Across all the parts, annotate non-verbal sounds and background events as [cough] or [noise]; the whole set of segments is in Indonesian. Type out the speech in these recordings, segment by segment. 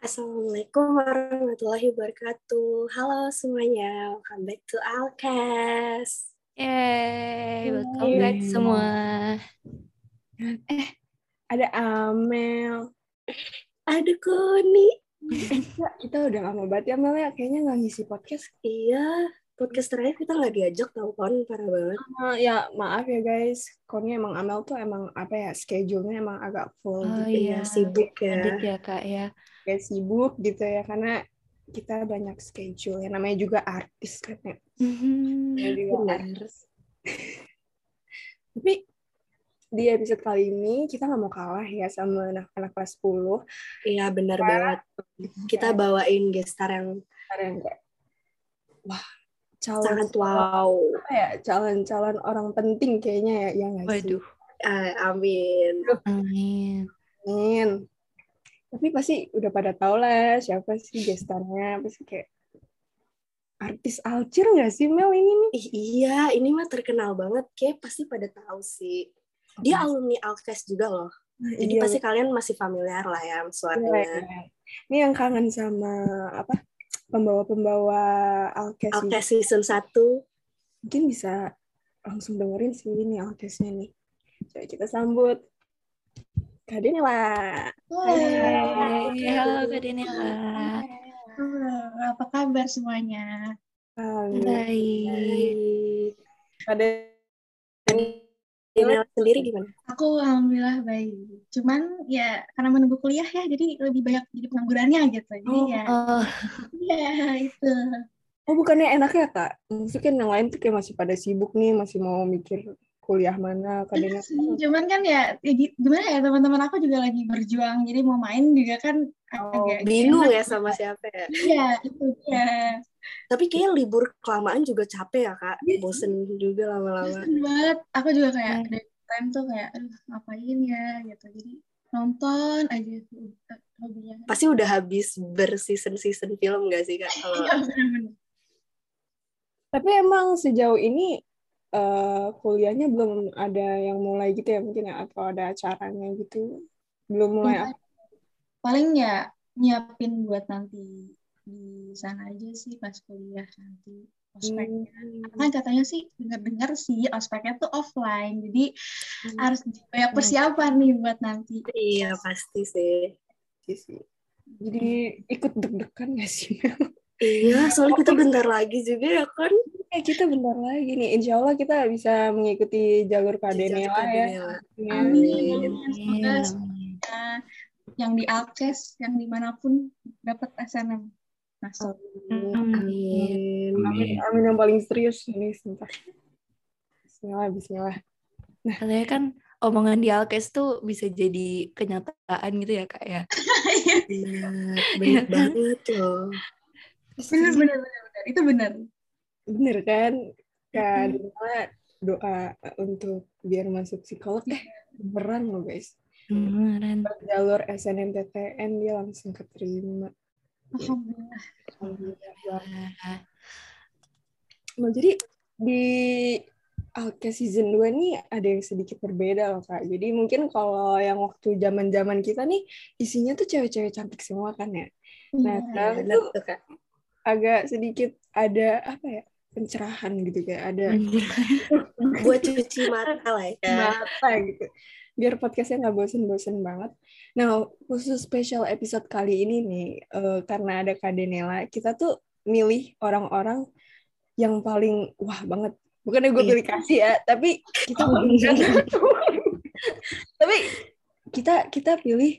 Assalamualaikum warahmatullahi wabarakatuh. Halo semuanya, welcome back to Alkes. Yeay, welcome back semua. Eh, ada Amel. Ada Koni. Kita, kita udah lama banget ya Mel ya, kayaknya nggak ngisi podcast. Iya, podcast terakhir kita nggak diajak tau Kon, parah banget. Uh, ya maaf ya guys, Konnya emang Amel tuh emang apa ya, schedule-nya emang agak full Oh gitu. iya, sibuk ya. Adit ya kak ya. Kayak sibuk gitu ya, karena kita banyak schedule. Ya namanya juga artis kan ya. Juga artis. Tapi di episode kali ini kita nggak mau kalah ya sama anak-anak kelas 10. Iya, benar banget. Kita bawain gestar yang yang kayak, wah, calon sangat wow. apa ya calon-calon orang penting kayaknya ya yang Waduh, Ah, amin. amin. Amin. Tapi pasti udah pada tau lah siapa sih gestarnya pasti kayak artis Alcir nggak sih Mel ini nih Ih, iya, ini mah terkenal banget. Kayak pasti pada tahu sih. Dia alumni Alkes juga loh. Jadi Iya, pasti kalian masih familiar lah ya iya, suaranya. iya. ini yang kangen sama apa pembawa-pembawa Alkes ini. Alkes season 1. mungkin bisa langsung dengerin sih ini Alkesnya nih coba kita sambut Kak Denila Hai, halo Kak Denila. Halo, apa kabar semuanya? Baik. Kak Denila sendiri gimana? Aku alhamdulillah baik. Cuman ya karena menunggu kuliah ya, jadi lebih banyak jadi penganggurannya gitu. Jadi Oh, ya, Oh, ya itu. Oh bukannya enak ya kak? Maksudnya kan yang lain tuh kayak masih pada sibuk nih, masih mau mikir kuliah mana, kadangnya Sih, Cuman kan ya, ya gi- gimana ya teman-teman aku juga lagi berjuang, jadi mau main juga kan Oh, agak Bingung ya sama siapa ya. Iya, itu dia. Tapi kayak libur kelamaan juga capek ya kak. Iya. Bosen juga lama-lama. Bosen banget. Aku juga kayak Hmm. dari time tuh kayak, aduh ngapain ya gitu. Jadi nonton aja uh, hobinya. Pasti udah habis berseason-season film gak sih kak? Kalau Iya bener-bener. Tapi emang sejauh ini eh, kuliahnya belum ada yang mulai gitu ya mungkin ya atau ada acaranya gitu belum mulai Enggak. paling ya nyiapin buat nanti di sana aja sih pas kuliah nanti ospeknya. Hmm. Kan katanya sih dengar-dengar sih ospeknya tuh offline, jadi Hmm. harus banyak persiapan nih buat nanti. iya pasti sih. Sih. Jadi ikut deg-degan gak sih? [laughs] Iya, soalnya kita bentar lagi juga ya kan. Eh, kita bentar lagi nih. Insya Allah kita bisa mengikuti jalur Denila Kak ya. Denila. Amin. Amin. amin, Semoga amin. ya, yang di Alkes, yang di mana pun dapat SNM masuk. Amin. Amin, amin yang paling serius ini sumpah. Bismillah, bismillah. Katanya kan omongan di Alkes tuh bisa jadi kenyataan gitu ya kak ya. [laughs] Iya, bener banget loh. Bener, bener, bener, bener. Itu bener. Bener kan? Kak Denila doa untuk biar masuk psikolog eh beneran loh guys. Beneran. Jalur SNMPTN dia langsung keterima. Alhamdulillah. Nah, jadi di Alkes season 2 nih ada yang sedikit berbeda loh Kak. Jadi mungkin kalau yang waktu zaman-zaman kita nih isinya tuh cewek-cewek cantik semua kan ya. Nah, Iya. sekarang tuh kak. Agak sedikit ada apa ya? pencerahan gitu kayak ada [laughs] Buat cuci mata lah ya. mata gitu. Biar podcastnya nggak bosen-bosen banget. Nah, khusus special episode kali ini nih, eh, karena ada Kak Denela, kita tuh milih orang-orang yang paling wah banget. Bukannya gue Iya. pilih kasih ya, tapi kita [laughs] tapi kita kita pilih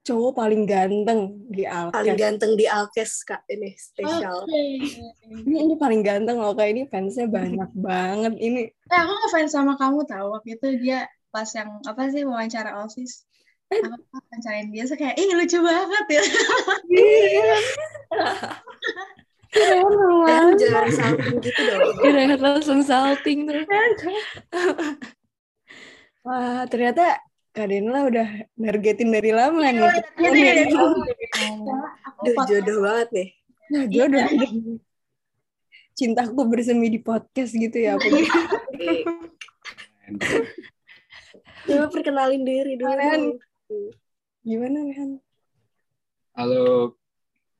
cowok paling ganteng di Paling Alkes. ganteng di Alkes kak ini spesial. Oke. Ini ini paling ganteng loh kayak ini fansnya banyak banget ini. Eh, aku ngefans sama kamu tahu waktu itu dia pas yang apa sih wawancara osis aku wawancarain dia so kayak ih lucu banget ya Keren Eh, banget. jangan samping gitu dong. Kira langsung salting tuh. Wah, ternyata Kak Denla udah nargetin dari lama nih. Iya, iya, iya. aku Duh, podcast jodoh banget nih. Nah, jodoh. Cintaku bersemi di podcast gitu ya. Aku. Coba perkenalin diri dulu. Dong. Gimana, Rehan? Halo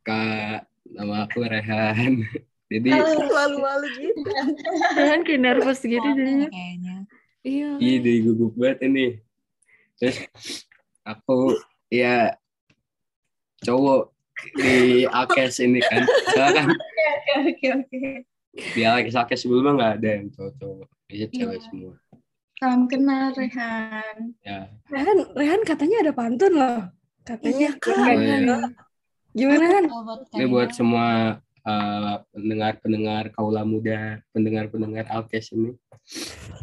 Kak, nama aku Rehan. Jadi Halo. Malu-malu gitu. Kan kayak nervous gitu jadinya. kayaknya. Iya. ide gugup banget ini. Terus aku ya cowok di Alkes ini kan. Soalnya kan Oke, oke, oke. di Alkes Alkes sebelumnya nggak ada yang cowok-cowok. Cewek Iya. semua. Salam kenal Rehan. Ya. Rehan, Rehan katanya ada pantun loh. Katanya Iya, Kak. Oh, iya. Gimana kan? Ini buat semua uh, pendengar-pendengar kaula muda, pendengar-pendengar Alkes ini.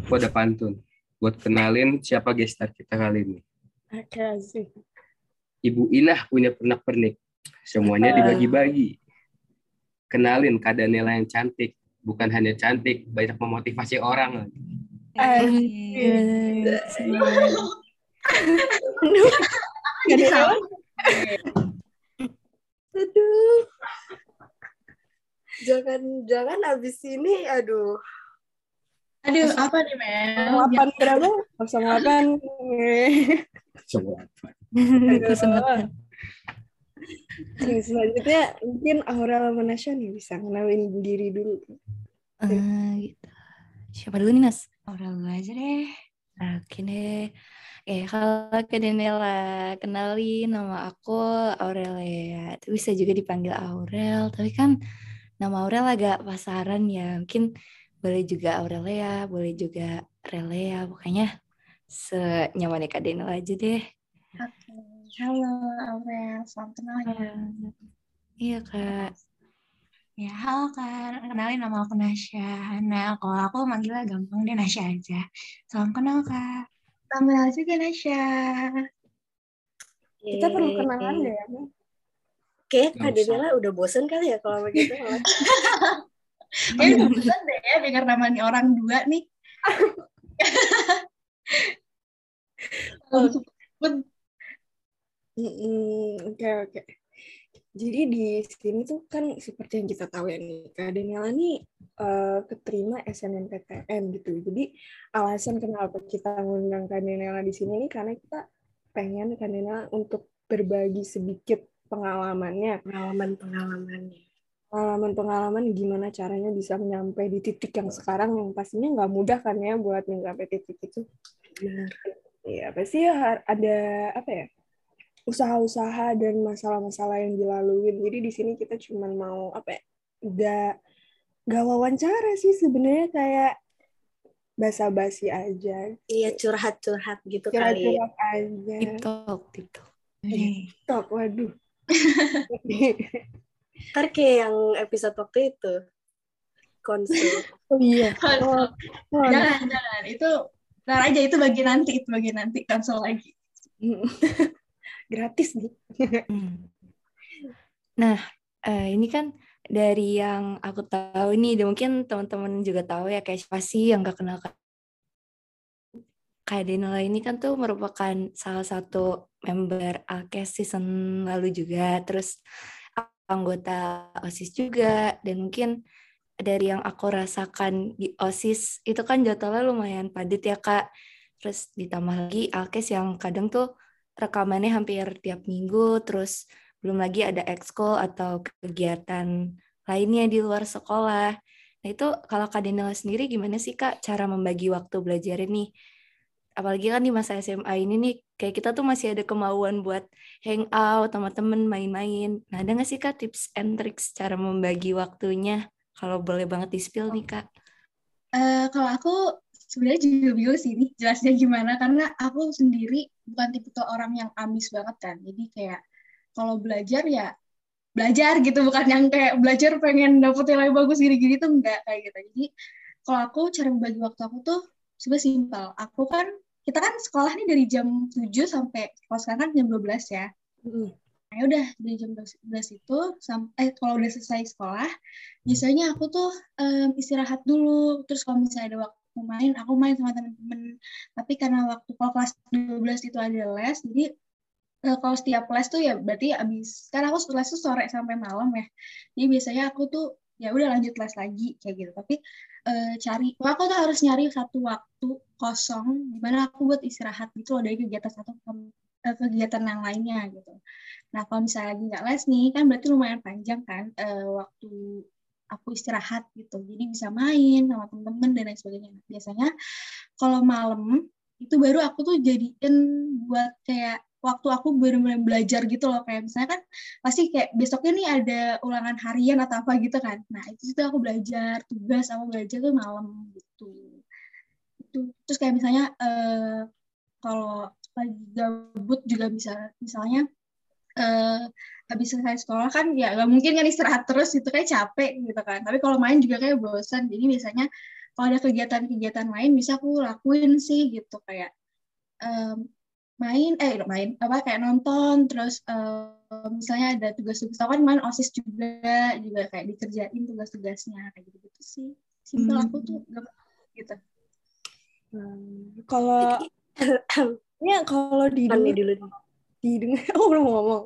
Aku ada pantun. Buat kenalin siapa gestar kita kali ini. Oke, asik. Ibu Inah punya pernak-pernik. Semuanya dibagi-bagi. Kenalin Kak Daniela yang cantik. Bukan hanya cantik, banyak memotivasi orang. Ada Aduh. Jangan jangan abis ini aduh. Aduh, apa nih, Mel? 08 berapa? 08. Semua apa? Kesempatan. Yang selanjutnya mungkin Aurel Manasya nih bisa kenalin diri dulu. Ah, gitu. Siapa dulu nih, Nas? Aurel dulu aja deh. Oke deh. Eh, halo Kak Daniela. Kenalin, nama aku Aurelia. Itu bisa juga dipanggil Aurel. Tapi kan nama Aurel agak pasaran ya. Mungkin boleh juga Aurelia, boleh juga Relea. Pokoknya senyamannya Kak Daniela aja deh. Oke. Halo, Aurel. Salam kenal ya. Iya, Kak. Ya, halo Kak. Kenalin nama aku Nasya. Nah, kalau aku manggilnya gampang deh Nasya aja. Salam kenal Kak. Salam kenal juga, Nasya. Kita perlu Yeay. kenalan deh ya. Oke, Nggak Kak. Daniela udah bosen kali ya kalau begitu. [laughs] Kayaknya udah bosan deh ya dengar nama nih orang dua nih. [laughs] Oke oke. Jadi di sini tuh kan seperti yang kita tahu ya nih, Kak Daniela nih eh, keterima SNMPTN gitu. Jadi alasan kenapa kita mengundang Kak Daniela di sini nih karena kita pengen Kak Daniela untuk berbagi sedikit pengalamannya, Pengalaman-pengalamannya. Pengalaman-pengalaman gimana caranya bisa menyampai di titik yang sekarang yang pastinya nggak mudah kan ya buat mencapai titik itu. Benar. Iya, pasti ya ada apa ya? usaha-usaha dan masalah-masalah yang dilaluin. Jadi di sini kita cuma mau apa ya? Gak, gak wawancara sih sebenarnya kayak basa-basi aja. Iya curhat-curhat gitu kali. ya. Curhat-curhat aja. Tip talk, tip talk. Nih, Tok, waduh. [laughs] Ntar kayak yang episode waktu itu. Konsul. [laughs] oh iya. Oh, oh, Jangan, jangan. Itu ntar aja itu bagian nanti, itu bagian nanti konsol lagi. [laughs] Gratis nih. Hmm. Nah, eh, ini kan dari yang aku tahu nih, dan mungkin teman-teman juga tahu ya kayak siapa sih yang gak kenal Kak Kak Denela ini kan tuh merupakan salah satu member Alkes season lalu juga, terus anggota OSIS juga, dan mungkin dari yang aku rasakan di OSIS itu kan jadwalnya lumayan padat ya Kak. Terus ditambah lagi Alkes yang kadang tuh rekamannya hampir tiap minggu, terus belum lagi ada ekskul atau kegiatan lainnya di luar sekolah. Nah itu kalau Kak Daniela sendiri gimana sih Kak cara membagi waktu belajar ini? Apalagi kan di masa SMA ini nih, kayak kita tuh masih ada kemauan buat hangout sama temen main-main. Nah ada nggak sih Kak tips and tricks cara membagi waktunya? Kalau boleh banget di-spill nih Kak. Eh, kalau aku sebenarnya juga bingung sih nih jelasnya gimana karena aku sendiri bukan tipe orang yang ambis banget kan jadi kayak kalau belajar ya belajar gitu bukan yang kayak belajar pengen dapet nilai bagus gini-gini tuh enggak kayak gitu jadi kalau aku cara membagi waktu aku tuh sebenarnya simpel aku kan kita kan sekolah nih dari jam 7 sampai kalau sekarang kan jam 12 ya Mm. Nah, udah dari jam 12 itu sampai kalau udah selesai sekolah, biasanya aku tuh em, istirahat dulu. Terus kalau misalnya ada waktu main, aku main sama temen-temen. Tapi karena waktu kalau kelas 12 itu ada les, jadi eh, kalau setiap les tuh ya berarti abis kan aku les tuh sore sampai malam ya. Jadi biasanya aku tuh ya udah lanjut les lagi kayak gitu. Tapi eh, cari, aku tuh harus nyari satu waktu kosong di mana aku buat istirahat gitu loh dari kegiatan satu ke uh, kegiatan yang lainnya gitu. Nah kalau misalnya lagi nggak les nih kan berarti lumayan panjang kan uh, waktu aku istirahat gitu. Jadi bisa main sama temen-temen dan lain sebagainya. Biasanya kalau malam itu baru aku tuh jadiin buat kayak waktu aku benar-benar belajar gitu loh kayak misalnya kan pasti kayak besoknya nih ada ulangan harian atau apa gitu kan. Nah itu situ aku belajar tugas sama belajar tuh malam gitu. Itu terus kayak misalnya uh, kalau lagi gabut juga bisa misalnya uh, habis selesai sekolah kan ya gak mungkin kan istirahat terus itu kayak capek gitu kan. Tapi kalau main juga kayak bosan jadi biasanya kalau ada kegiatan-kegiatan lain bisa aku lakuin sih gitu kayak um, main eh main apa kayak nonton terus um, misalnya ada tugas-tugas kan main osis juga juga kayak dikerjain tugas-tugasnya kayak gitu gitu sih. Simpel hmm. aku tuh gak gitu. Hmm, kalau [coughs] ya kalau didengar dulu. didengar oh [laughs] belum ngomong.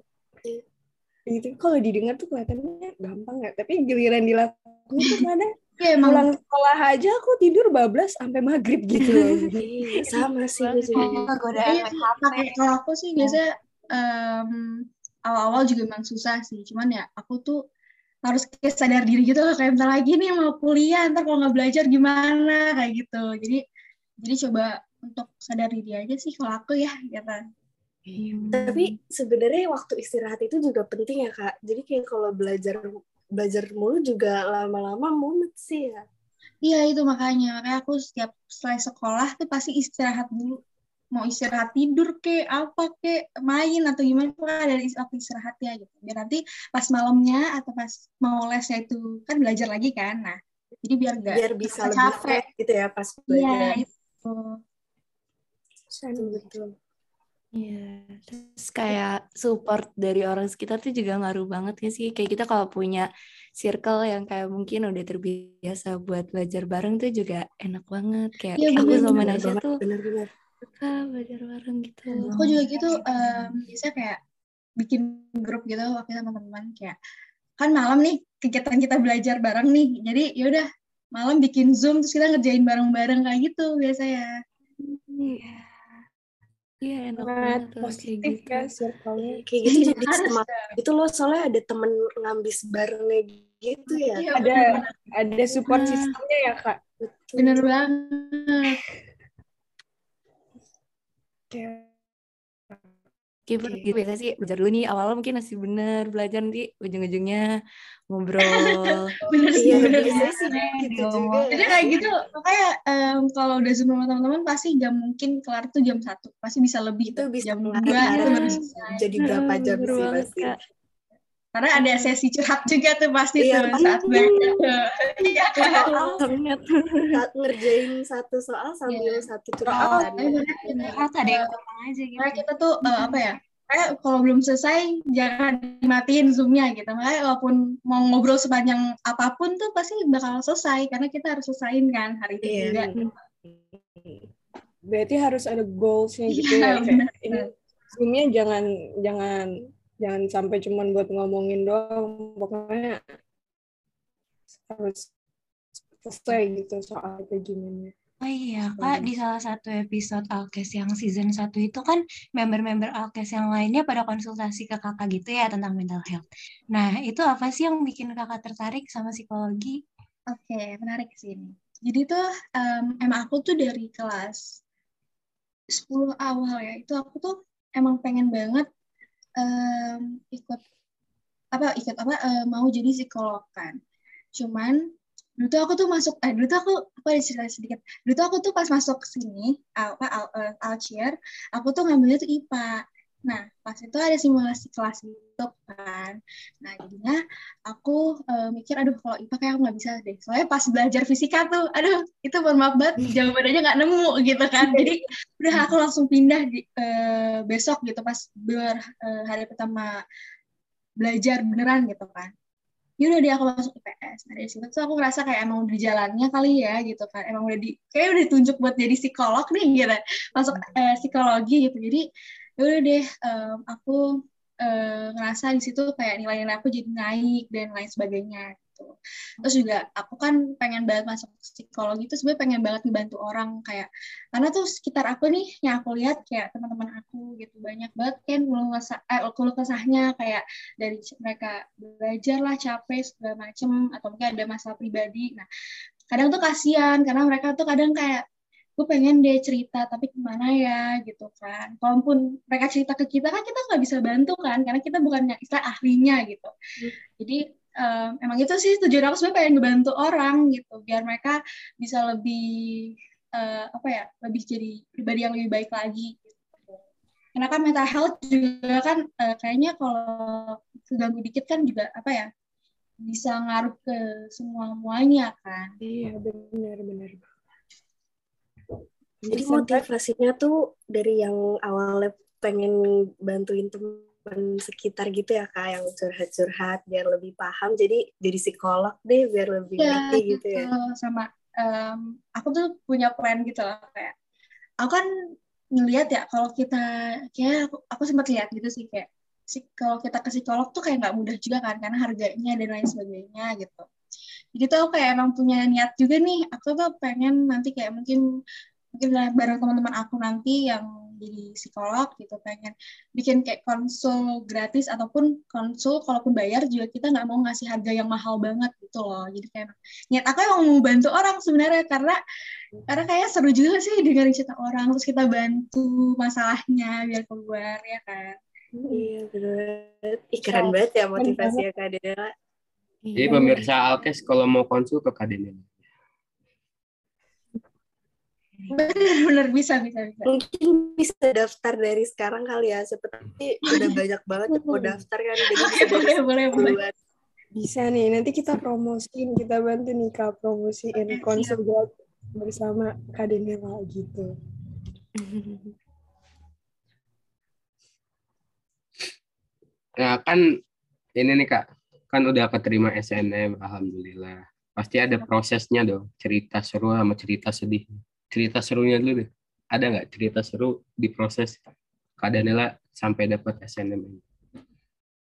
Itu kalau didengar tuh kelihatannya gampang ya tapi giliran dilakukan tuh kadang Ya, emang. Pulang sekolah aja aku tidur bablas sampai maghrib gitu. [laughs] Iya, sama sih gue juga. Iya, kalau aku sih biasa um, awal-awal juga emang susah sih. Cuman ya aku tuh harus kayak sadar diri gitu loh kayak bentar lagi nih mau kuliah ntar kalau nggak belajar gimana kayak gitu jadi jadi coba untuk sadar diri aja sih kalau aku ya gitu hmm. tapi sebenarnya waktu istirahat itu juga penting ya kak jadi kayak kalau belajar belajar mulu juga lama-lama mumet sih ya. Iya itu makanya, makanya aku setiap selesai sekolah tuh pasti istirahat dulu. Mau istirahat tidur ke apa ke main atau gimana tuh ada waktu istirahat ya gitu. Biar nanti pas malamnya atau pas mau lesnya itu kan belajar lagi kan. Nah, jadi biar gak biar bisa lebih capek gitu ya pas belajar. Iya, itu. Betul. Iya, terus kayak support dari orang sekitar tuh juga ngaruh banget ya sih. Kayak kita kalau punya circle yang kayak mungkin udah terbiasa buat belajar bareng tuh juga enak banget. Kayak ya, aku bener, sama Nasya tuh bener-bener suka belajar bareng gitu. Aku juga gitu, um, biasa kayak bikin grup gitu waktu sama teman-teman kayak kan malam nih kegiatan kita belajar bareng nih. Jadi yaudah malam bikin zoom terus kita ngerjain bareng-bareng kayak gitu biasa ya. Iya. Iya enak banget positif kan circle-nya. Kayak gitu jadi [laughs] semangat itu loh soalnya ada temen ngambis barengnya gitu ya. Iya, ada ada support sistemnya ya kak? Bener banget. Gitu, okay. Gitu. Biasa sih belajar dulu nih. Awal mungkin masih bener belajar nanti ujung-ujungnya ngobrol. [laughs] Bener sih. iya, bener sih. gitu juga jadi kayak gitu makanya um, kalau udah zoom sama teman-teman pasti jam mungkin kelar tuh jam satu. Pasti bisa lebih itu bisa jam dua itu baru jadi berapa jam sih pasti karena ada sesi curhat juga tuh pasti iya, tuh saat belajar iya saat ngerjain satu soal sambil yeah. satu curhat oh, ada yang aja gitu. Karena kita tuh uh, apa ya? Kayak kalau belum selesai jangan dimatiin zoomnya gitu. Makanya walaupun mau ngobrol sepanjang apa pun tuh pasti bakal selesai karena kita harus selesaiin kan hari itu yeah. juga. Berarti harus ada goalsnya gitu yeah, ya. Zoomnya jangan jangan jangan sampai cuman buat ngomongin doang. Pokoknya harus selesai gitu soal kayak gimana. Oh iya, Kak, di salah satu episode Alkes yang season 1 itu kan member-member Alkes yang lainnya pada konsultasi ke kakak gitu ya tentang mental health. Nah, itu apa sih yang bikin kakak tertarik sama psikologi? Oke, okay, menarik sih ini. Jadi tuh um, emang aku tuh dari kelas 10 awal ya, itu aku tuh emang pengen banget um, ikut apa ikut apa uh, mau jadi psikolog kan. Cuman dulu tuh aku tuh masuk eh dulu tuh aku aku ada cerita sedikit dulu tuh aku tuh pas masuk sini apa al, uh, Alcier aku tuh ngambilnya tuh IPA nah pas itu ada simulasi kelas gitu kan. Nah jadinya aku uh, mikir aduh kalau IPA kayak aku nggak bisa deh. Soalnya pas belajar fisika tuh aduh itu mohon maaf banget jawabannya nggak nemu gitu kan. Jadi udah aku langsung pindah di, uh, besok gitu pas ber uh, hari pertama belajar beneran gitu kan. Ya udah dia aku masuk IPS nah dari situ tuh aku ngerasa kayak emang udah jalannya kali ya gitu kan. Emang udah di kayak udah ditunjuk buat jadi psikolog nih gitu. Masuk eh, psikologi gitu. Jadi ya udah deh um, aku uh, ngerasa di situ kayak nilai-nilai aku jadi naik dan lain sebagainya gitu. Terus juga aku kan pengen banget masuk psikologi itu sebenarnya pengen banget ngebantu orang kayak karena tuh sekitar aku nih yang aku lihat kayak teman-teman aku gitu banyak banget kan keluh kesah eh, keluh kesahnya kayak dari mereka belajar lah capek segala macem atau mungkin ada masalah pribadi. Nah kadang tuh kasihan karena mereka tuh kadang kayak gue pengen deh cerita tapi ke mana ya gitu kan kalaupun mereka cerita ke kita kan kita nggak bisa bantu kan karena kita bukan istilah ahlinya gitu hmm. jadi um, emang itu sih tujuan aku sebenarnya pengen ngebantu orang gitu biar mereka bisa lebih uh, apa ya lebih jadi pribadi yang lebih baik lagi gitu. karena kan mental health juga kan uh, kayaknya kalau keganggu dikit kan juga apa ya bisa ngaruh ke semua muanya kan iya benar benar jadi motivasinya tuh dari yang awalnya pengen bantuin teman sekitar gitu ya kak yang curhat-curhat biar lebih paham. Jadi jadi psikolog deh biar lebih ya, ngerti gitu, ya. sama um, aku tuh punya plan gitu loh kayak aku kan ngeliat ya kalau kita kayak aku, aku sempat lihat gitu sih kayak kalau kita ke psikolog tuh kayak nggak mudah juga kan karena harganya dan lain sebagainya gitu. Jadi tuh aku kayak emang punya niat juga nih aku tuh pengen nanti kayak mungkin mungkin bareng teman-teman aku nanti yang jadi psikolog gitu pengen bikin kayak konsul gratis ataupun konsul kalaupun bayar juga kita nggak mau ngasih harga yang mahal banget gitu loh. Jadi kayak niat aku emang mau bantu orang sebenarnya karena karena kayak seru juga sih dengerin cerita orang terus kita bantu masalahnya biar keluar ya kan? Iya benar Ih, keren banget ya motivasi ya kak Dela. Jadi pemirsa Alkes kalau mau konsul ke Kak Dela benar-benar bisa bisa bisa. Mungkin bisa daftar dari sekarang kali ya seperti udah banyak banget yang mau daftar kan jadi bisa boleh boleh boleh. bisa nih nanti kita promosiin kita bantu nih kak promosiin konser bersama Kak Denela gitu. Nah kan ini nih kak, kan udah keterima SNM, alhamdulillah. Pasti ada prosesnya dong, cerita seru sama cerita sedih cerita serunya dulu deh. Ada nggak cerita seru di proses Kak Danila sampai dapat SNM ini?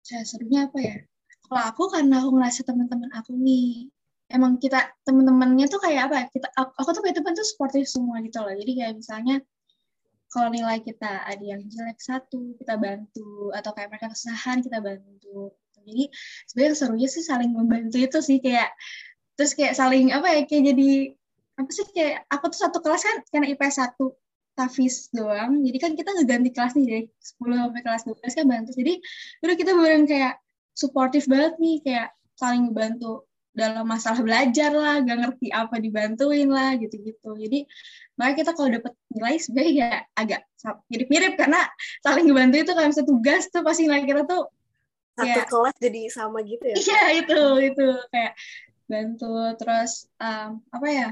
Cerita serunya apa ya? Kalau aku karena aku ngerasa teman-teman aku nih emang kita teman-temannya tuh kayak apa? Ya? Kita aku, tuh kayak teman tuh sportif semua gitu loh. Jadi kayak misalnya kalau nilai kita ada yang jelek satu kita bantu atau kayak mereka kesusahan kita bantu. Jadi sebenarnya serunya sih saling membantu itu sih kayak terus kayak saling apa ya kayak jadi apa sih kayak aku tuh satu kelas kan karena IPS satu Tafis doang jadi kan kita ngeganti kelas nih dari 10 sampai kelas 12 kan bantu jadi udah kita bareng kayak suportif banget nih kayak saling ngebantu dalam masalah belajar lah, gak ngerti apa dibantuin lah gitu-gitu. Jadi makanya kita kalau dapat nilai sebenarnya ya agak mirip-mirip karena saling ngebantu itu kalau misalnya tugas tuh pasti nilai kita tuh satu ya, kelas jadi sama gitu ya? Iya itu itu kayak bantu terus um, apa ya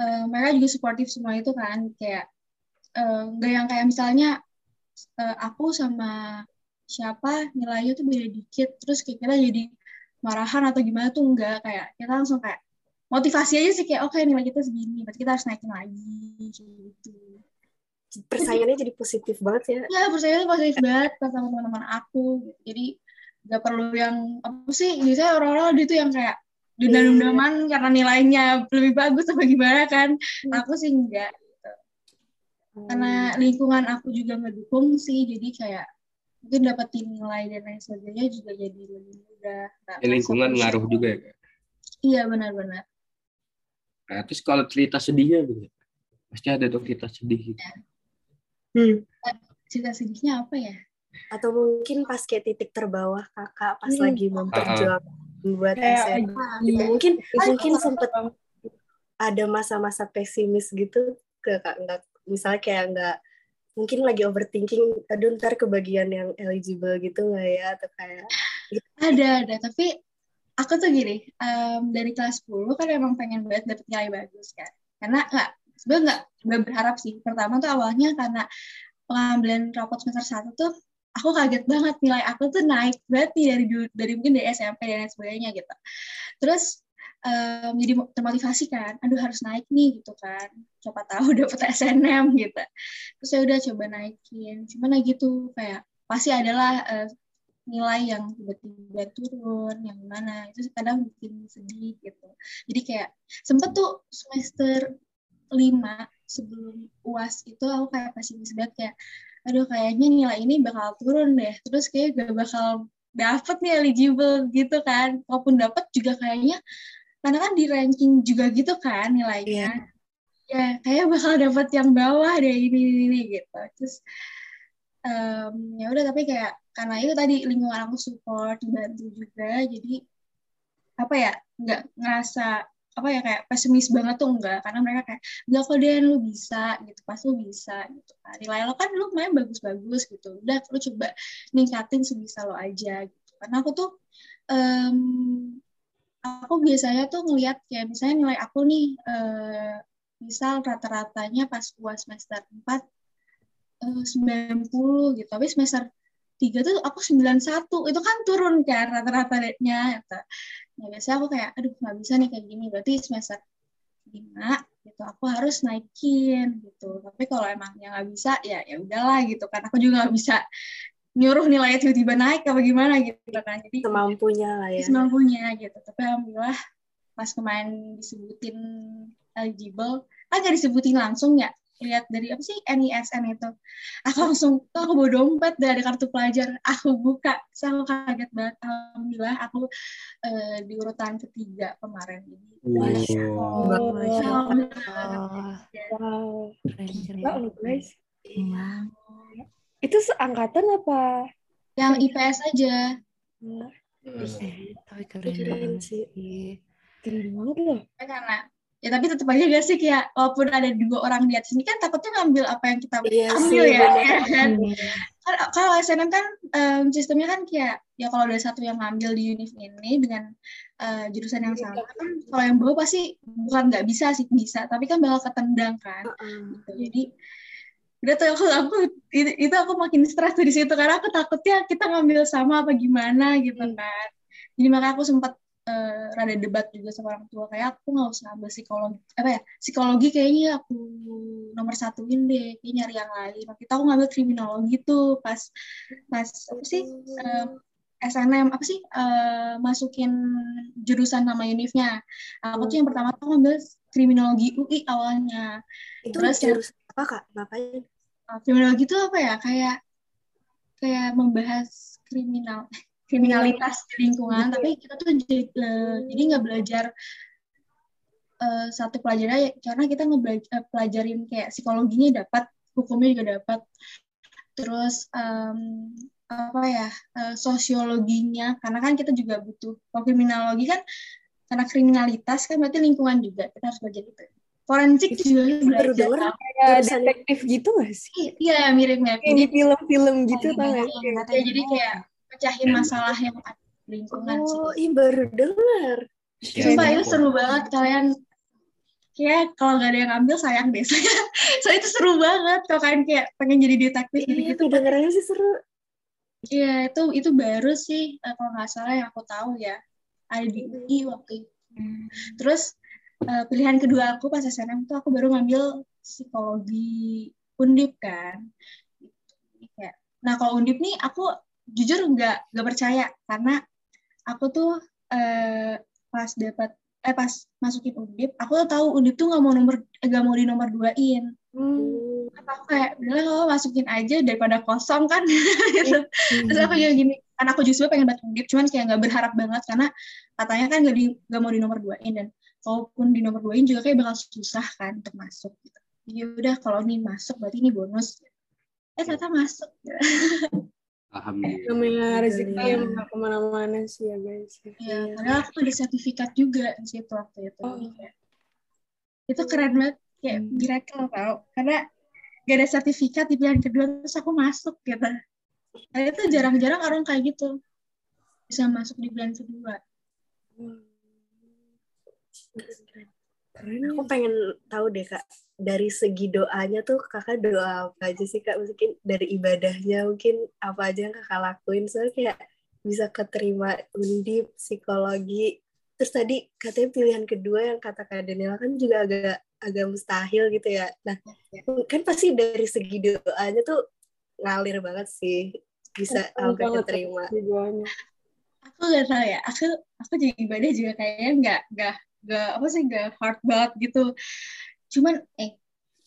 uh, mereka juga suportif semua itu kan kayak uh, gak yang kayak misalnya uh, aku sama siapa nilainya tuh beda dikit terus kayak kita jadi marahan atau gimana tuh enggak kayak kita langsung kayak motivasi aja sih kayak oke okay, nilai kita segini berarti kita harus naikin lagi gitu. Persaingannya jadi positif banget ya. Ya persaingannya positif banget sama teman-teman aku. Jadi gak perlu yang apa sih biasanya orang-orang itu yang kayak dendam-dendaman yeah. karena nilainya lebih bagus atau gimana kan hmm. aku sih enggak gitu. Hmm. karena lingkungan aku juga ngedukung sih jadi kayak mungkin dapetin nilai dan lain sebagainya juga jadi lebih mudah nah, ya, lingkungan ngaruh juga ya kak iya benar-benar nah terus kalau cerita sedihnya gitu pasti ada dong cerita sedih gitu ya. hmm. cerita sedihnya apa ya atau mungkin pas kayak titik terbawah kakak pas hmm. lagi memperjuangkan buat SMA gitu. Mungkin mungkin sempat ada masa-masa pesimis gitu ke kak nggak misalnya kayak nggak mungkin lagi overthinking aduh ntar kebagian yang eligible gitu nggak ya atau kayak gitu. ada ada tapi aku tuh gini um, dari kelas 10 kan emang pengen banget dapet nilai bagus kan karena nggak sebenarnya nggak berharap sih pertama tuh awalnya karena pengambilan rapot semester satu tuh aku kaget banget nilai aku tuh naik berarti dari dari mungkin dari SMP dan sebagainya gitu. Terus um, jadi termotivasi kan aduh harus naik nih gitu kan. Siapa tahu [laughs] dapet SNM gitu. Terus saya udah coba naikin. Cuman lagi gitu kayak pasti adalah uh, nilai yang tiba-tiba turun yang mana itu kadang bikin sedih gitu. Jadi kayak sempet tuh semester lima sebelum uas itu aku kayak pesimis banget kayak aduh kayaknya nilai ini bakal turun deh. Terus kayak gak bakal dapet nih eligible gitu kan. Walaupun dapet juga kayaknya karena kan di ranking juga gitu kan nilainya. Yeah. ya kayak bakal dapet yang bawah deh ini ini, ini gitu. Terus um, ya udah tapi kayak karena itu tadi lingkungan aku support bantu juga jadi apa ya nggak ngerasa apa ya kayak pesimis banget tuh enggak. Karena mereka kayak enggak kok deh lu bisa gitu. Pas lu bisa gitu kan. Nilai lo kan lu main bagus-bagus gitu. Udah lu coba ningkatin sebisa lo aja gitu. Karena aku tuh um, aku biasanya tuh ngelihat kayak misalnya nilai aku nih uh, misal rata-ratanya pas uas semester 4 uh, 90 gitu. Tapi semester tiga tuh aku 91 itu kan turun kan rata-ratanya gitu ya biasanya aku kayak aduh nggak bisa nih kayak gini. Berarti semester lima gitu aku harus naikin gitu. Tapi kalau emang yang nggak bisa ya ya udahlah gitu kan. Aku juga nggak bisa nyuruh nilai tiba-tiba naik apa gimana gitu kan. Jadi semampunya lah ya. Semampunya gitu. Tapi alhamdulillah pas kemarin disebutin eligible kan gak disebutin langsung ya lihat dari apa sih NISN itu. Aku langsung tuh aku bawa dompet dari kartu pelajar. Aku buka saya kaget banget. Alhamdulillah aku uh, di urutan ketiga kemarin jadi Allah. Wow itu seangkatan apa? Yang IPS aja. Hmm. tapi keren sih. Keren. banget loh. Karena ya tapi tetap aja gak sih kayak walaupun ada dua orang di atas ini kan takutnya ngambil apa yang kita iya ambil sih, ya, ya kan? Kalau SNM kan um, sistemnya kan kayak ya kalau ada satu yang ngambil di univ ini dengan uh, jurusan yang sama kan kalau yang bawah pasti bukan nggak bisa sih bisa tapi kan bakal ketendang kan? Gitu. jadi udah tuh aku, aku itu, itu aku makin stres di situ karena aku takutnya kita ngambil sama apa gimana gitu kan? Jadi makanya aku sempat uh, rada debat juga sama orang tua. Kayak aku nggak usah ambil psikologi apa ya psikologi kayaknya aku nomor satuin deh. Kayak nyari yang lain. Waktu itu aku ngambil kriminologi tuh pas pas apa sih uh, SNM apa sih uh, masukin jurusan nama univnya. Aku tuh yang pertama tuh ngambil kriminologi UI awalnya. Itu terus jurusan apa kak? Ngapain uh, kriminologi itu apa ya? Kayak kayak membahas kriminal [laughs] kriminalitas di lingkungan tapi kita tuh jadi uh, jadi nggak belajar uh, satu pelajaran karena kita ngepelajarin kayak psikologinya dapat hukumnya juga dapat. Terus um, apa ya uh, sosiologinya karena kan kita juga butuh kalau kriminologi kan karena kriminalitas kan berarti lingkungan juga kita harus belajar itu. Forensik juga baru belajar. denger Kayak detektif gitu gak sih? iya mirip-mirip. Kayak di film-film gitu tau gak yang sih? nggak ya, jadi kayak pecahin masalah yang ada di lingkungan sih. oh baru denger. Ya, Sumpah gitu. itu seru banget. Kalian kayak kalau nggak ada yang ambil sayang deh. [laughs] Saya saya itu seru banget. Kalau kalian kayak pengen jadi detektif gitu iya gitu kedengerannya sih seru. Iya itu itu baru sih. Eh, kalau nggak salah yang aku tahu ya. Ada di UI waktu itu. Terus eh, pilihan kedua aku pas SNM tuh aku baru ngambil psikologi undip kan. Nah kalau undip nih aku jujur nggak nggak percaya. Karena aku tuh eh, pas dapat eh pas masukin undip aku tuh tahu undip tuh nggak mau nomor eh, nggak mau di nomor duain. Hmm. Aku kayak udah kalau masukin aja daripada kosong kan. [laughs] Gitu. terus aku juga gini kan aku justru pengen banget undip cuman kayak nggak berharap banget karena katanya kan nggak di nggak mau di nomor duain dan kalaupun di nomor duain juga kayak bakal susah kan untuk masuk gitu. Jadi udah kalau ini masuk berarti ini bonus. Eh ternyata masuk [laughs] Alhamdulillah. Namanya rezeki yang ke mana-mana sih ya guys. ya padahal aku ada sertifikat juga di situ waktu itu. Oh. Itu keren banget kayak miracle tau. Karena gak ada sertifikat di pilihan kedua terus aku masuk gitu. Nah, itu jarang-jarang orang kayak gitu bisa masuk di pilihan kedua. Keren. Aku pengen tahu deh kak dari segi doanya tuh kakak doa apa aja sih kak? Mungkin dari ibadahnya mungkin apa aja yang kakak lakuin. Soalnya kayak bisa keterima undip psikologi. Terus tadi katanya pilihan kedua yang kata kak Daniela kan juga agak agak mustahil gitu ya. Nah kan pasti dari segi doanya tuh ngalir banget sih. Bisa sampai keterima. aku gak tahu ya. Aku aku jadi ibadah juga kayaknya nggak nggak nggak apa sih nggak hard banget gitu cuman eh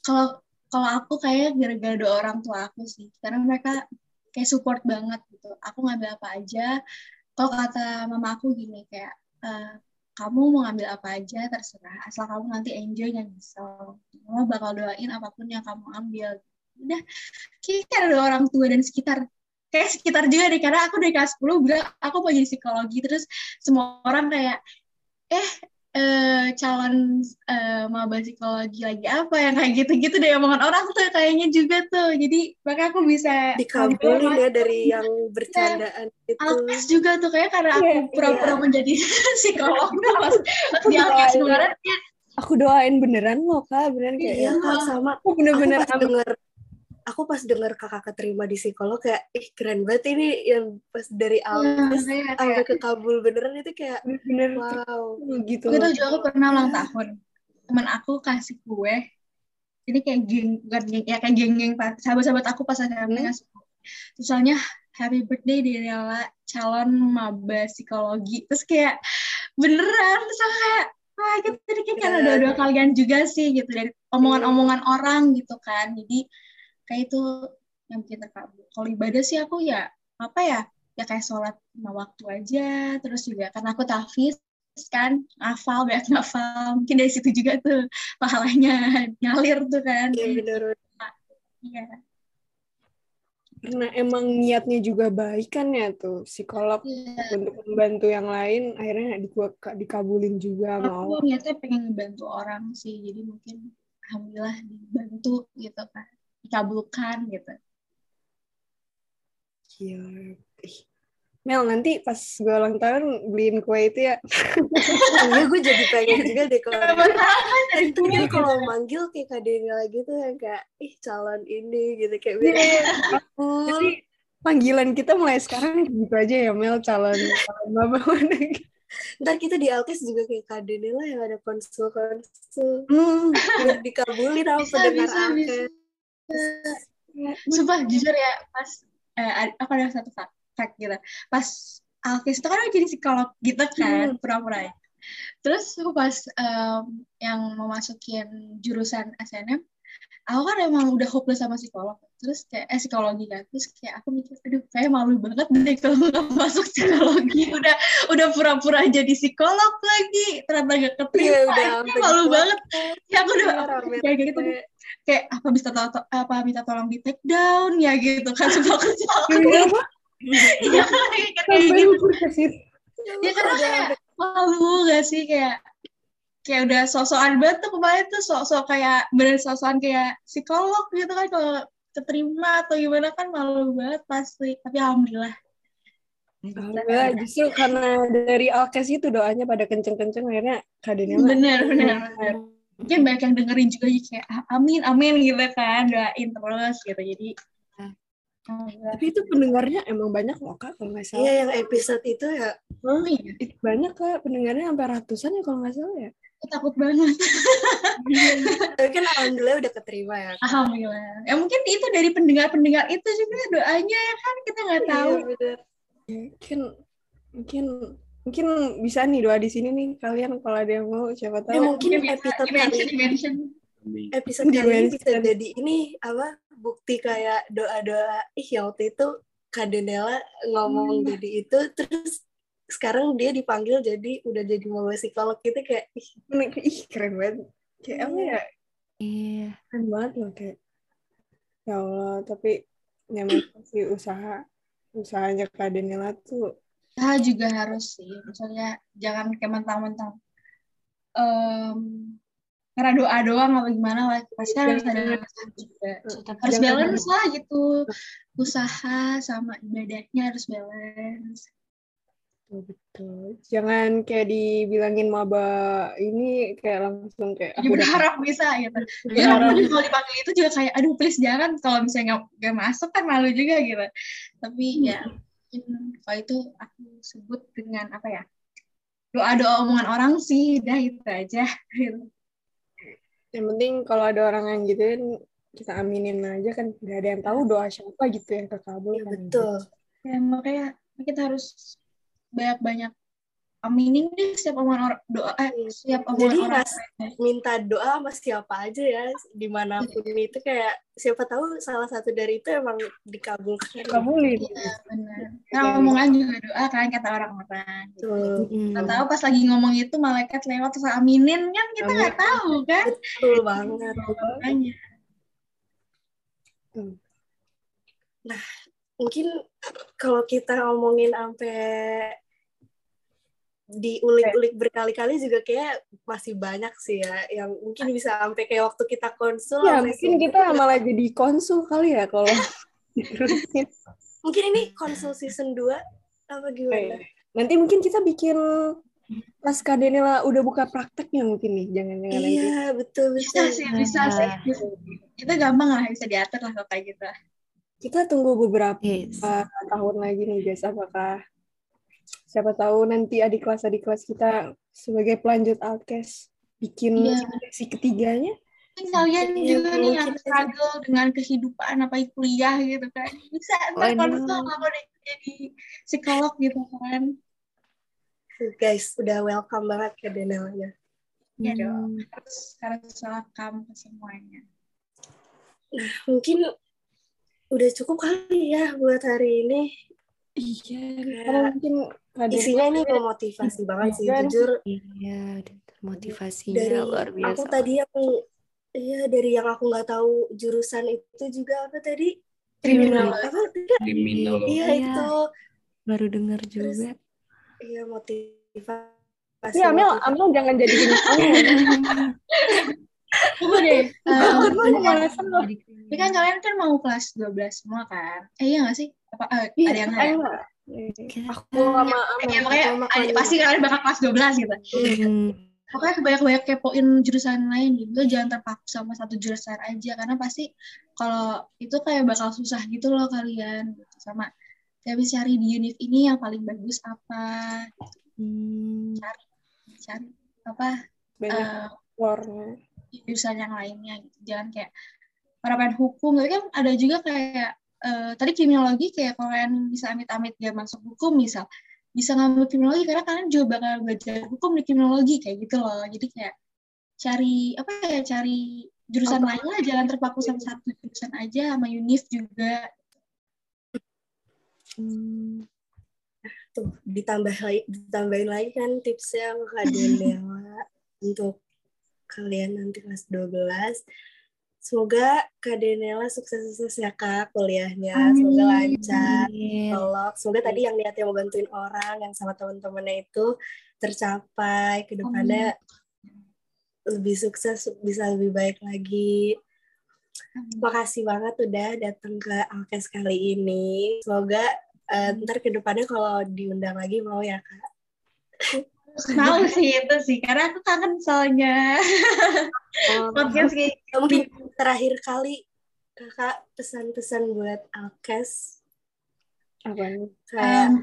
kalau kalau aku kayak gara-gara dua orang tua aku sih. Karena mereka kayak support banget gitu. Aku ngambil apa aja. Kalau kata mama aku gini kayak uh, kamu mau ngambil apa aja terserah. Asal kamu nanti enjoy dan bisa mama bakal doain apa pun yang kamu ambil. Udah kayak ada orang tua dan sekitar kayak sekitar juga deh. Karena aku dari kelas 10 bilang aku mau jadi psikologi. Terus semua orang kayak eh uh, calon uh, maba psikologi lagi apa yang kayak gitu-gitu deh omongan orang tuh kayaknya juga tuh. Jadi makanya aku bisa dikabulin ya dari yang bercandaan ya, itu. Alkes juga tuh kayak karena aku iya, pura-pura yeah. menjadi [laughs] psikolog pas, pas di Alkes kemarin aku doain beneran loh kak. Beneran kayak iya, ya, sama. Aku bener-bener denger aku pas denger kakak keterima di psikolog kayak ih keren banget ini yang pas dari iya, awal ya, sampai ke Kabul beneran itu kayak bener wow. gitu itu juga aku pernah ulang tahun. Teman aku kasih kue. Ini kayak geng bukan geng ya kayak geng-geng sahabat-sahabat aku pas SMP hmm. ngasih soalnya happy birthday dari calon maba psikologi. Terus kayak beneran terus kayak wah gitu jadi kayak karena dua-dua kalian juga sih gitu. Dari omongan-omongan orang gitu kan. Jadi kayak itu yang bikin terkabul kalau ibadah sih aku ya apa ya ya kayak sholat lima waktu aja terus juga karena aku tahfiz kan ngafal banyak [laughs] ngafal. Mungkin dari situ juga tuh pahalanya [laughs] ngalir tuh kan. Iya benar. Iya. Karena emang niatnya juga baik kan ya tuh psikolog yeah. untuk membantu yang lain akhirnya di, dikabulin juga aku mau niatnya pengen ngebantu orang sih jadi mungkin alhamdulillah dibantu gitu kan dikabulkan gitu. Iya. Mel nanti pas gue ulang tahun beliin kue itu ya. [laughs] Iya gue jadi pengen juga deh kalau itu dia kalau manggil kayak kadenya lagi tuh yang kayak ih calon ini gitu kayak biar aku. Jadi panggilan kita mulai sekarang gitu aja ya Mel calon calon [laughs] mana Ntar kita di Alkes juga kayak Kadene lah yang ada konsul-konsul. Hmm, biar dikabulin sama pendengar Alkes. Sumpah jujur ya pas eh, aku ada satu fact, fact gitu. Pas Alkis itu kan jadi psikolog gitu kan hmm. pura-pura ya. Terus aku pas um, yang mau masukin jurusan SNM, aku kan emang udah hopeless sama psikolog. Terus kayak eh psikologi kan. Terus kayak aku mikir, aduh kayak malu banget deh kalau [laughs] nggak masuk psikologi. Udah udah pura-pura jadi psikolog lagi. Ternyata gak keterima. Ya, udah, malu banget. Ya aku udah iya, kayak gitu kayak apa bisa to apa minta tolong di take down ya gitu kan sebab kesal iya kan [laughs] kayak gitu ya karena kayak malu gak sih kayak kayak udah sosokan banget tuh kemarin tuh sok-sok kayak bener sosokan kayak psikolog gitu kan kalau keterima atau gimana kan malu banget pasti tapi alhamdulillah. Alhamdulillah justru karena dari Alkes itu doanya pada kenceng-kenceng akhirnya kadernya bener bener bener. Mungkin banyak yang dengerin juga kayak amin amin gitu kan doain terus gitu jadi tapi itu pendengarnya emang banyak loh kak kalau nggak salah. Iya yang episode itu ya. Oh, iya. banyak kak pendengarnya sampai ratusan ya kalau nggak salah ya aku takut banget [laughs] tapi kan alhamdulillah udah keterima ya kak. alhamdulillah ya mungkin itu dari pendengar pendengar itu juga doanya ya kan kita nggak iya, tahu iya, mungkin mungkin mungkin bisa nih doa di sini nih kalian kalau ada yang mau siapa tahu. Ya, mungkin episode kali dimension. episode kali ini bisa jadi ini apa bukti kayak doa-doa ih ya waktu itu Kadenela ngomong hmm. jadi itu terus sekarang dia dipanggil jadi udah jadi mau psikolog gitu kayak ih, ih keren banget. Kayak apa ya iya. keren banget loh kayak ya Allah tapi nyaman sih usaha usahanya Kadenela tuh. Usaha juga harus sih misalnya jangan kayak mentang-mentang um, karena doa doang apa gimana lah pasti harus ada usaha juga. Harus balance lah gitu. Usaha sama ibadahnya harus balance betul betul. Jangan kayak dibilangin maba ini kayak langsung kayak aku berharap bisa gitu ya aku kalau dipanggil itu juga kayak aduh please jangan. Kalau misalnya nggak masuk kan malu juga gitu. Tapi ya mungkin kalau itu aku sebut dengan apa ya doa-doa omongan orang sih udah itu aja. Yang penting kalau ada orang yang gituin kita aminin aja kan nggak ada yang tahu doa siapa gitu yang terkabul ya, kan. betul. Ya makanya kita harus banyak-banyak aminin deh setiap omongan orang doa eh, setiap omongan Jadi orang mas minta doa sama siapa aja ya di mana pun itu kayak siapa tahu salah satu dari itu emang dikabulkan. Kabulin. Iya benar. Karena omongan juga doa kan kata orang-orang. Gitu. Betul, Nggak tahu pas lagi ngomong itu malaikat lewat terus aminin kan kita nggak tahu kan. betul banget. Makanya. Mungkin kalau kita ngomongin sampai diulik-ulik berkali-kali juga kayak masih banyak sih ya yang mungkin bisa sampai kayak waktu kita konsul Ya, mungkin se- kita malah jadi konsul kali ya kalau [laughs] mungkin ini konsul season 2 apa gimana? Nanti mungkin kita bikin pas Kak Denila udah buka prakteknya mungkin nih, jangan-jangan nanti. Iya, betul Bisa betul. sih, bisa sih. Itu gampang lah bisa diatur lah kalau kayak gitu. Kita tunggu beberapa Yes. tahun lagi nih guys, apakah siapa tahu nanti adik kelas adik kelas kita sebagai pelanjut Alkes bikin Iya. sesi ketiganya. Mungkin kalian Iya, juga nih yang mungkin. struggle dengan kehidupan apa kuliah gitu kan. Bisa ntar Waduh. konsul kalau udah jadi psikolog gitu kan. Guys, udah welcome banget ke Denelnya. Ya dong. Harus, harus welcome ke semuanya. Mungkin udah cukup kali ya buat hari ini. Iya, karena mungkin Isinya ini memotivasi banget sih, Kan? jujur. Iya, motivasinya Dari luar biasa. aku tadi yang Iya, dari yang aku nggak tahu jurusan itu juga apa tadi? Apa? Kriminologi. Iya, Iya. itu. Baru dengar juga. Iya, motivasi. Tapi Amel. Amel jangan jadi gini [laughs] Coba deh. Takut banget. Tapi kan kalian kan mau kelas 12 semua kan? Eh iya nggak sih? Apa eh, Iya, ada yang nggak ya? enggak. Kita- Aku sama Ya, makanya sama ada- pasti kalian bakal kelas 12 gitu. Hmm, Pokoknya kebanyak-banyak kepoin jurusan lain gitu. Jangan terpaku sama satu jurusan aja. Karena pasti kalau itu kayak bakal susah gitu loh kalian. Gitu. Sama tapi cari di univ ini yang paling bagus apa. hmm, Cari apa Banyak eh, warna. Jurusan yang lainnya gitu. Jangan kayak harapan hukum. Tapi kan ada juga kayak eh, tadi kriminologi kayak kalau kalian bisa amit-amit dia masuk hukum misal bisa ngambil kriminologi karena kalian juga bakal belajar hukum di kriminologi kayak gitu loh. Jadi kayak cari apa ya cari jurusan lain lah jangan terpaku sama satu jurusan aja sama univ juga. hmm. Tuh, ditambah lagi, ditambahin lagi kan tipsnya Kak Denela [laughs] untuk kalian nanti kelas 12. Semoga Kak Denela sukses-sukses ya Kak kuliahnya. Semoga lancar. Tolong. Semoga tadi yang niatnya mau bantuin orang yang sama teman-temannya itu tercapai ke depannya lebih sukses, bisa lebih baik lagi. Makasih banget udah datang ke Alkes kali ini. Semoga eh, ntar ke depannya kalau diundang lagi mau ya Kak. Mau sih itu sih karena aku kangen soalnya [laughs] podcast kayak Mungkin terakhir kali Kakak pesan-pesan buat Alkes Apa nih? kayak um,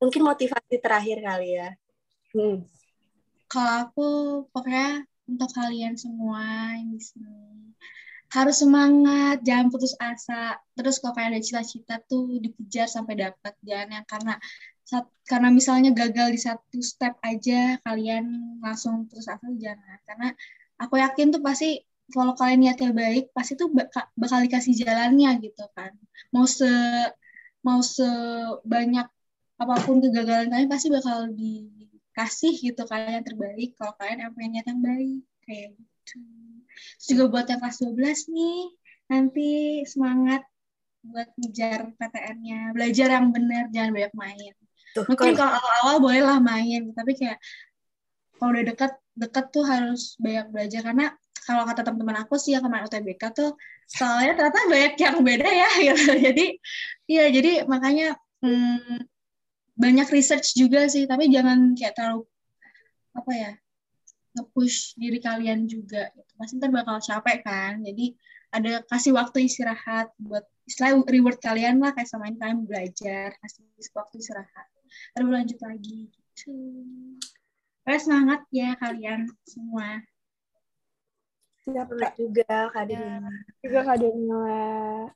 mungkin motivasi terakhir kali ya. Hmm. kalau aku pokoknya untuk kalian semua yang di sini harus semangat, jangan putus asa. Terus kalau kalian ada cita-cita tuh dikejar sampai dapat, jangan yang karena saat, karena misalnya gagal di satu step aja kalian langsung putus asa jangan. Karena aku yakin tuh pasti kalau kalian niatnya baik pasti tuh bakal, dikasih jalannya gitu kan. Mau se mau sebanyak apa pun kegagalan kalian pasti bakal dikasih gitu kalian yang terbaik kalau kalian punya niat yang baik kayak gitu. Terus juga buat yang kelas 12 nih nanti semangat buat ngejar PTN-nya belajar yang benar jangan banyak main. Tuh, mungkin kalau awal-awal bolehlah main tapi kayak kalau udah dekat dekat tuh harus banyak belajar. Karena kalau kata teman-teman aku sih yang kemarin UTBK tuh soalnya ternyata banyak yang beda ya [laughs] gitu. jadi iya jadi makanya hmm, banyak research juga sih. Tapi jangan kayak terlalu apa ya nge-push diri kalian juga gitu. pasti ntar bakal capek kan jadi ada kasih waktu istirahat buat istilah reward kalian lah kayak samain kalian belajar kasih waktu istirahat terus lanjut lagi gitu Pokoknya semangat ya kalian semua Siap, Kak. juga Kak. Juga Kak Denila.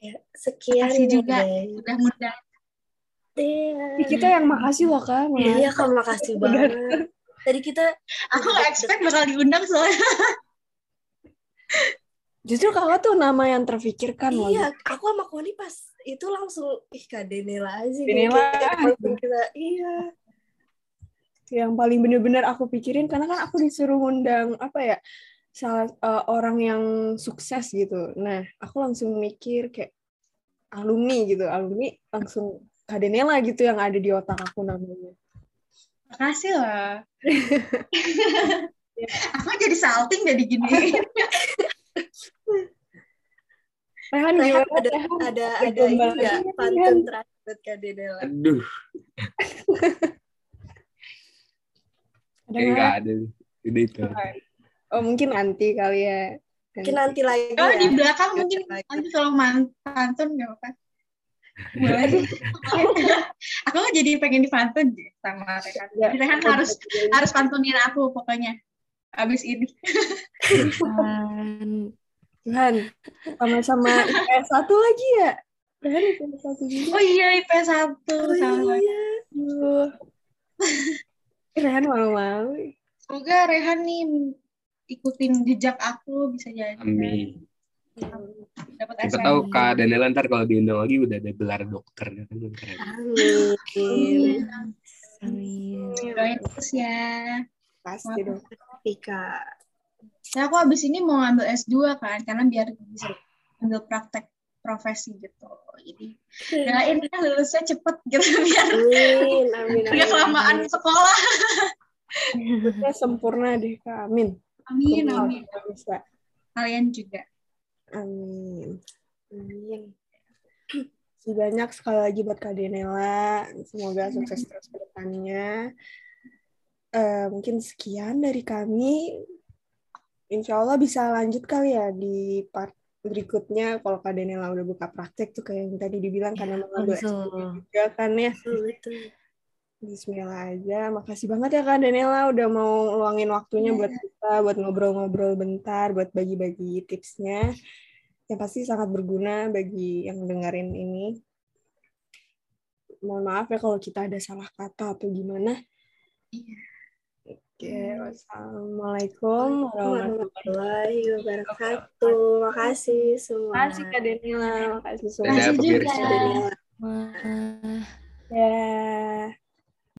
Ya, sekian Makasih ya, juga guys. udah mudah. Iya. Kita yang makasih loh kak. Iya kak, makasih banget. Tadi kita Aku gak expect bakal diundang soalnya. Justru kakak tuh nama yang terfikirkan loh. Iya, aku sama Koni pas itu langsung ih Kak Denela aja Denela. Kita iya. Yang paling bener-bener aku pikirin karena kan aku disuruh ngundang apa ya salah eh, orang yang sukses gitu. Nah aku langsung mikir kayak alumni gitu, alumni langsung Kak Denela gitu yang ada di otak aku namanya. Makasih lah. [laughs] aku jadi salting jadi gini. [laughs] Rehan Rehan gimana? ada Rehan? ada Ada ada ini enggak pantun terakhir buat Kak Denela. Aduh, [laughs] Ada kayak nggak? nggak ada. Udah itu. Oh mungkin nanti kali ya. Mungkin nanti lagi Oh ya. di belakang mungkin nanti kalau pantun gak apa-apa. Boleh. [laughs] aku jadi pengen dipantun deh sama Rehan. Ya. Rehan harus harus pantunin aku pokoknya. Abis ini. Tuhan, sama-sama IPS satu lagi ya? Rehan IPS satu juga. Oh iya IP 1 Oh sama. iya. Aduh. Rehan malu-malu. Semoga Rehan nih ikutin jejak aku bisa jadi. Amin. Dapat Siapa SM. tahu Kak Daniela ntar kalau diundang lagi udah ada gelar dokter kan keren. Amin. amin. Doain terus ya. Pasti dong. Kak. Saya aku abis ini mau ngambil S2 kan, karena biar bisa ambil praktek profesi gitu. Jadi doain ya lulusnya cepet gitu [laughs] biar Amin. Amin. nggak kelamaan sekolah. Kita sempurna deh, Kak. Amin. Amin, amin. Bisa. Kalian juga. Amin. Amin. Banyak sekali lagi buat Kak Denela. Semoga sukses terus ke depannya. Eh, mungkin sekian dari kami. Insya Allah bisa lanjut kali ya di part berikutnya kalau Kak Denela udah buka praktek tuh kayak yang tadi dibilang karena mengambil betul. S2 juga kan ya. Betul, betul. Bismillah aja. Makasih banget ya Kak Daniela udah mau luangin waktunya buat kita, buat ngobrol-ngobrol bentar, buat bagi-bagi tipsnya. Yang pasti sangat berguna bagi yang dengerin ini. Mohon maaf ya kalau kita ada salah kata atau gimana. Oke, wassalamualaikum warahmatullahi wabarakatuh. Makasih semua. Makasih Kak Daniela, makasih semua. Makasih juga. Kak. Ya.